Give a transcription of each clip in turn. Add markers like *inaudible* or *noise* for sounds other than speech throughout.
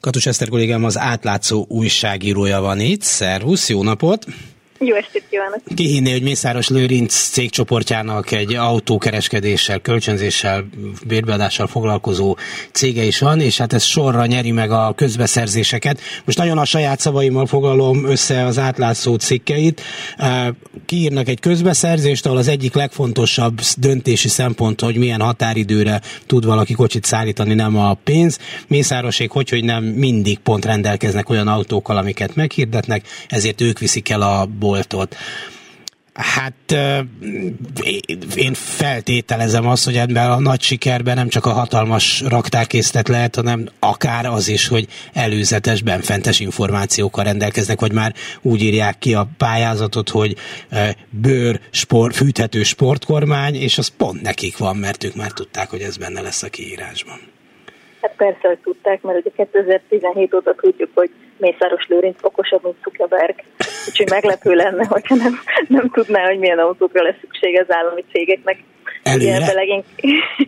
Katus Eszter kollégám az átlátszó újságírója van itt. Szervusz, jó napot! Jó estét kívánok! Kihinné, hogy Mészáros Lőrinc cégcsoportjának egy autókereskedéssel, kölcsönzéssel, bérbeadással foglalkozó cége is van, és hát ez sorra nyeri meg a közbeszerzéseket. Most nagyon a saját szavaimmal foglalom össze az átlátszó cikkeit. Kiírnak egy közbeszerzést, ahol az egyik legfontosabb döntési szempont, hogy milyen határidőre tud valaki kocsit szállítani, nem a pénz. Mészárosék hogy, hogy nem mindig pont rendelkeznek olyan autókkal, amiket meghirdetnek, ezért ők viszik el a boltot. Hát én feltételezem azt, hogy ebben a nagy sikerben nem csak a hatalmas raktárkészlet lehet, hanem akár az is, hogy előzetes, benfentes információkkal rendelkeznek, vagy már úgy írják ki a pályázatot, hogy bőr, sport, fűthető sportkormány, és az pont nekik van, mert ők már tudták, hogy ez benne lesz a kiírásban. Hát persze, hogy tudták, mert ugye 2017 óta tudjuk, hogy Mészáros Lőrinc okosabb, mint Zuckerberg. Úgyhogy meglepő lenne, hogyha nem, nem tudná, hogy milyen autókra lesz szüksége az állami cégeknek. Előre? legink,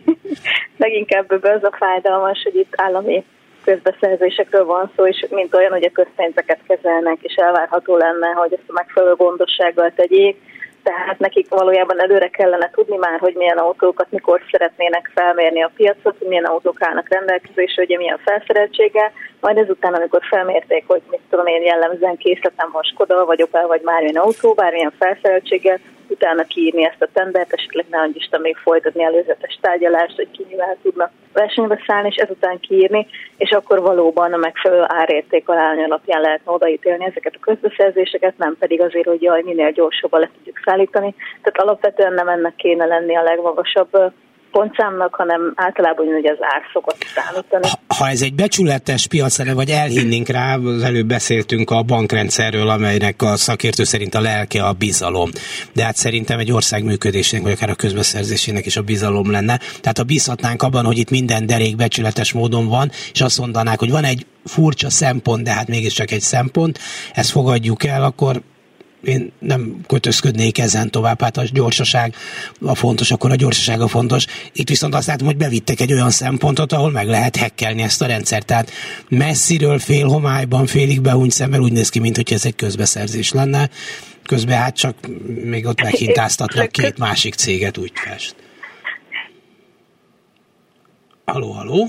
*laughs* leginkább ebbe az a fájdalmas, hogy itt állami közbeszerzésekről van szó, és mint olyan, hogy a közpénzeket kezelnek, és elvárható lenne, hogy ezt a megfelelő gondossággal tegyék, tehát nekik valójában előre kellene tudni már, hogy milyen autókat mikor szeretnének felmérni a piacot, hogy milyen autók állnak rendelkezésre, hogy milyen felszereltséggel, majd ezután, amikor felmérték, hogy mit tudom én jellemzően készletem van Skoda, vagy Opel, vagy bármilyen autó, bármilyen felszereltséggel, utána kiírni ezt a tendert, esetleg ne Isten még folytatni előzetes tárgyalást, hogy ki mivel tudna versenybe szállni, és ezután kiírni, és akkor valóban a megfelelő árérték alány alapján lehetne odaítélni ezeket a közbeszerzéseket, nem pedig azért, hogy jaj, minél gyorsabban le tudjuk szállítani. Tehát alapvetően nem ennek kéne lenni a legmagasabb pontszámnak, hanem általában hogy az ár szokott számítani. Ha ez egy becsületes piac lenne, vagy elhinnénk rá, az előbb beszéltünk a bankrendszerről, amelynek a szakértő szerint a lelke a bizalom. De hát szerintem egy ország működésének, vagy akár a közbeszerzésének is a bizalom lenne. Tehát ha bízhatnánk abban, hogy itt minden derék becsületes módon van, és azt mondanák, hogy van egy furcsa szempont, de hát mégiscsak egy szempont, ezt fogadjuk el, akkor én nem kötözködnék ezen tovább, hát a gyorsaság a fontos, akkor a gyorsaság a fontos. Itt viszont azt látom, hogy bevittek egy olyan szempontot, ahol meg lehet hekkelni ezt a rendszert. Tehát messziről, fél homályban, félig behúnyt szemmel úgy néz ki, mint hogy ez egy közbeszerzés lenne. Közben hát csak még ott meghintáztatnak két másik céget úgy fest. Haló, haló?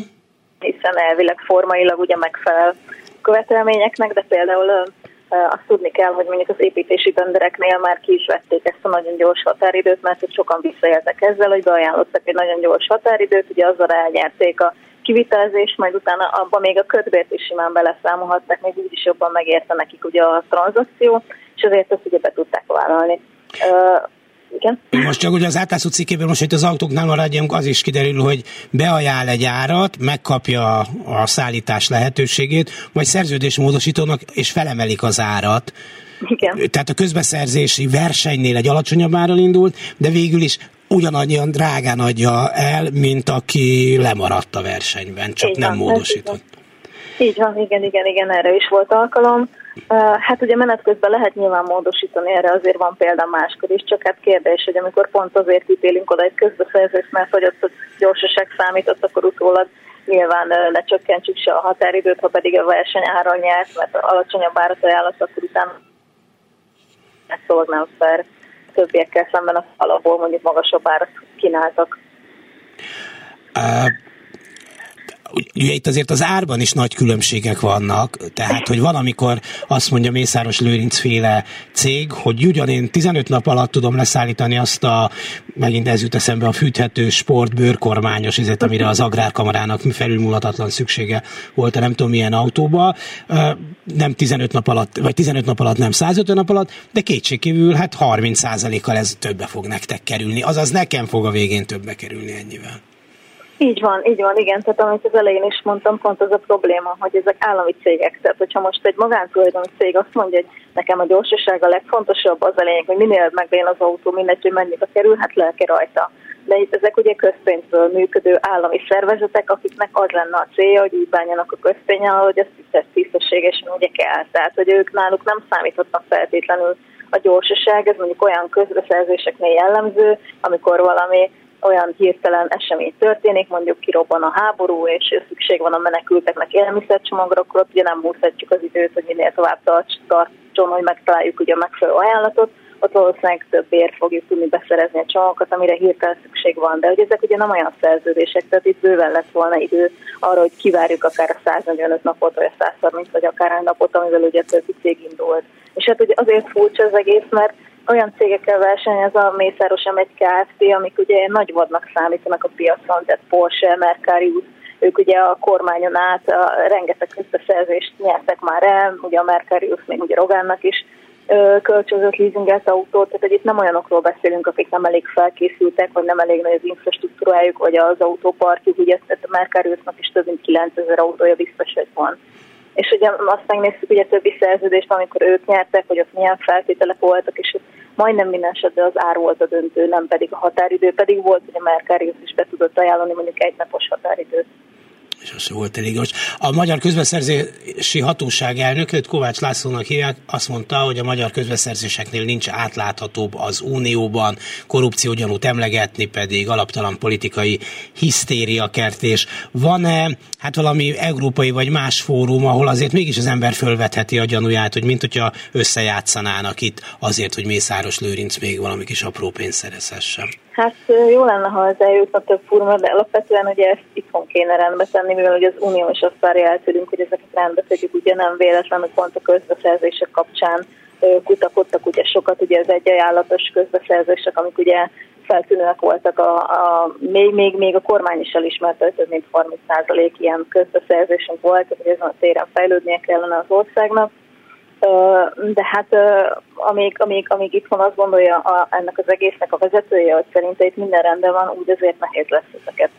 Hiszen elvileg formailag ugye megfelel követelményeknek, de például azt tudni kell, hogy mondjuk az építési tendereknél már ki is vették ezt a nagyon gyors határidőt, mert sokan visszajeltek ezzel, hogy beajánlottak egy nagyon gyors határidőt, ugye azzal elnyerték a kivitelezést, majd utána abban még a kötbért is simán beleszámolhatták, még úgy is jobban megérte nekik ugye a tranzakció, és azért ezt ugye be tudták vállalni. Igen. Most csak ugye az átlátszó cikkében most, hogy az autóknál maradjunk, az is kiderül, hogy beajánl egy árat, megkapja a szállítás lehetőségét, vagy szerződésmódosítónak, és felemelik az árat. Igen. Tehát a közbeszerzési versenynél egy alacsonyabb áron indult, de végül is ugyanannyian drágán adja el, mint aki lemaradt a versenyben, csak Igen, nem módosított. Így van, igen, igen, igen, erre is volt alkalom. Hát ugye menet közben lehet nyilván módosítani, erre azért van példa máskor is, csak hát kérdés, hogy amikor pont azért ítélünk oda egy közbeszerzést, mert hogy ott gyorsaság számított, akkor utólag nyilván ne csökkentsük se a határidőt, ha pedig a verseny áron nyert, mert alacsonyabb árat ajánlott, akkor utána ez szóval nem fair többiekkel szemben alapból mondjuk magasabb árat kínáltak. Uh ugye itt azért az árban is nagy különbségek vannak, tehát, hogy van, amikor azt mondja Mészáros Lőrinc féle cég, hogy ugyan én 15 nap alatt tudom leszállítani azt a, megint ez jut eszembe, a fűthető sport bőrkormányos izet, amire az agrárkamarának felülmúlatatlan szüksége volt, nem tudom milyen autóba, nem 15 nap alatt, vagy 15 nap alatt, nem 150 nap alatt, de kétségkívül hát 30 kal ez többe fog nektek kerülni, azaz nekem fog a végén többe kerülni ennyivel. Így van, így van, igen. Tehát amit az elején is mondtam, pont az a probléma, hogy ezek állami cégek. Tehát, hogyha most egy magántulajdoni cég azt mondja, hogy nekem a gyorsaság a legfontosabb, az a lényeg, hogy minél megbén az autó, mindegy, hogy mennyibe kerül, hát lelke rajta. De itt ezek ugye közpénzből működő állami szervezetek, akiknek az lenne a célja, hogy úgy bánjanak a közpénnyel, hogy ezt tisztességesen ugye kell. Tehát, hogy ők náluk nem számíthatnak feltétlenül a gyorsaság, ez mondjuk olyan közbeszerzéseknél jellemző, amikor valami olyan hirtelen esemény történik, mondjuk kirobban a háború, és szükség van a menekülteknek élelmiszercsomagra, akkor ugye nem húzhatjuk az időt, hogy minél tovább tartson, hogy megtaláljuk ugye a megfelelő ajánlatot, ott valószínűleg többért fogjuk tudni beszerezni a csomagokat, amire hirtelen szükség van. De hogy ezek ugye nem olyan szerződések, tehát itt bőven lesz volna idő arra, hogy kivárjuk akár a 145 napot, vagy a 130, vagy akár egy napot, amivel ugye többi cég indult. És hát ugye azért furcsa az egész, mert olyan cégekkel versenyez a Mészáros M1 Kft., amik ugye nagy vadnak számítanak a piacon, tehát Porsche, Mercarius, ők ugye a kormányon át a rengeteg közbeszerzést nyertek már el, ugye a Mercarius még ugye Rogánnak is kölcsönzött leasingelt autót, tehát hogy itt nem olyanokról beszélünk, akik nem elég felkészültek, vagy nem elég nagy az infrastruktúrájuk, vagy az autóparkjuk, ugye ezt a Mercariusnak is több mint 9000 autója biztos, hogy van. És ugye azt megnéztük ugye többi szerződést, amikor ők nyertek, hogy ott milyen feltételek voltak, és majdnem minden esetben az ár volt a döntő, nem pedig a határidő, pedig volt, hogy a Mercarius is be tudott ajánlani mondjuk egy napos határidőt és az volt elég gyors. A Magyar Közbeszerzési Hatóság elnököt Kovács Lászlónak hívják, azt mondta, hogy a magyar közbeszerzéseknél nincs átláthatóbb az Unióban, korrupció gyanút emlegetni pedig alaptalan politikai hisztériakertés. Van-e hát valami európai vagy más fórum, ahol azért mégis az ember fölvetheti a gyanúját, hogy mint hogyha összejátszanának itt azért, hogy Mészáros Lőrinc még valami kis apró pénzt szerezhessen? Hát jó lenne, ha ez eljutna több fórumra, de alapvetően ugye ezt itthon kéne rendbe tenni, mivel ugye az Unió is azt várja el hogy ezeket rendbe tegyük, ugye nem véletlenül pont a közbeszerzések kapcsán kutakodtak ugye sokat, ugye ez egy ajánlatos közbeszerzések, amik ugye feltűnőek voltak, a, a, még, még, még a kormány is elismerte, hogy több mint 30% ilyen közbeszerzésünk volt, hogy ezen a téren fejlődnie kellene az országnak. De hát amíg, amíg, amíg itt van azt gondolja a, ennek az egésznek a vezetője, hogy szerint itt minden rendben van, úgy azért nehéz lesz ezeket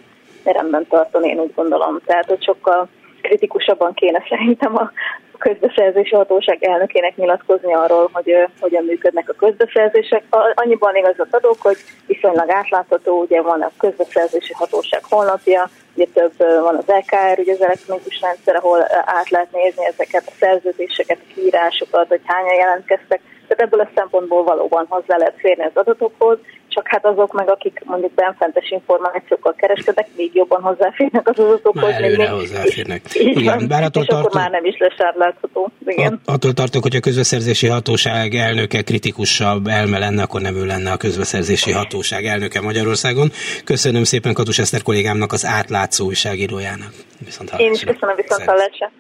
rendben tartani, én úgy gondolom. Tehát, hogy sokkal kritikusabban kéne *laughs* szerintem a közbeszerzési hatóság elnökének nyilatkozni arról, hogy hogyan működnek a közbeszerzések. Annyiban igazat adok, hogy viszonylag átlátható, ugye van a közbeszerzési hatóság honlapja, ugye több van az EKR, ugye az elektronikus rendszer, ahol át lehet nézni ezeket a szerződéseket, a kiírásokat, hogy hányan jelentkeztek, tehát ebből a szempontból valóban hozzá lehet férni az adatokhoz, csak hát azok meg, akik mondjuk benfentes információkkal kereskednek, még jobban hozzáférnek az adatokhoz. Már előre hozzáférnek. *laughs* Igen, bár attól és tartok, akkor már nem is lesz átlátható. Igen. Attól tartok, hogy a közbeszerzési hatóság elnöke kritikusabb elme lenne, akkor nem ő lenne a közbeszerzési hatóság elnöke Magyarországon. Köszönöm szépen Katus Eszter kollégámnak, az átlátszó újságírójának. Viszont Én is köszönöm, viszont hallásra.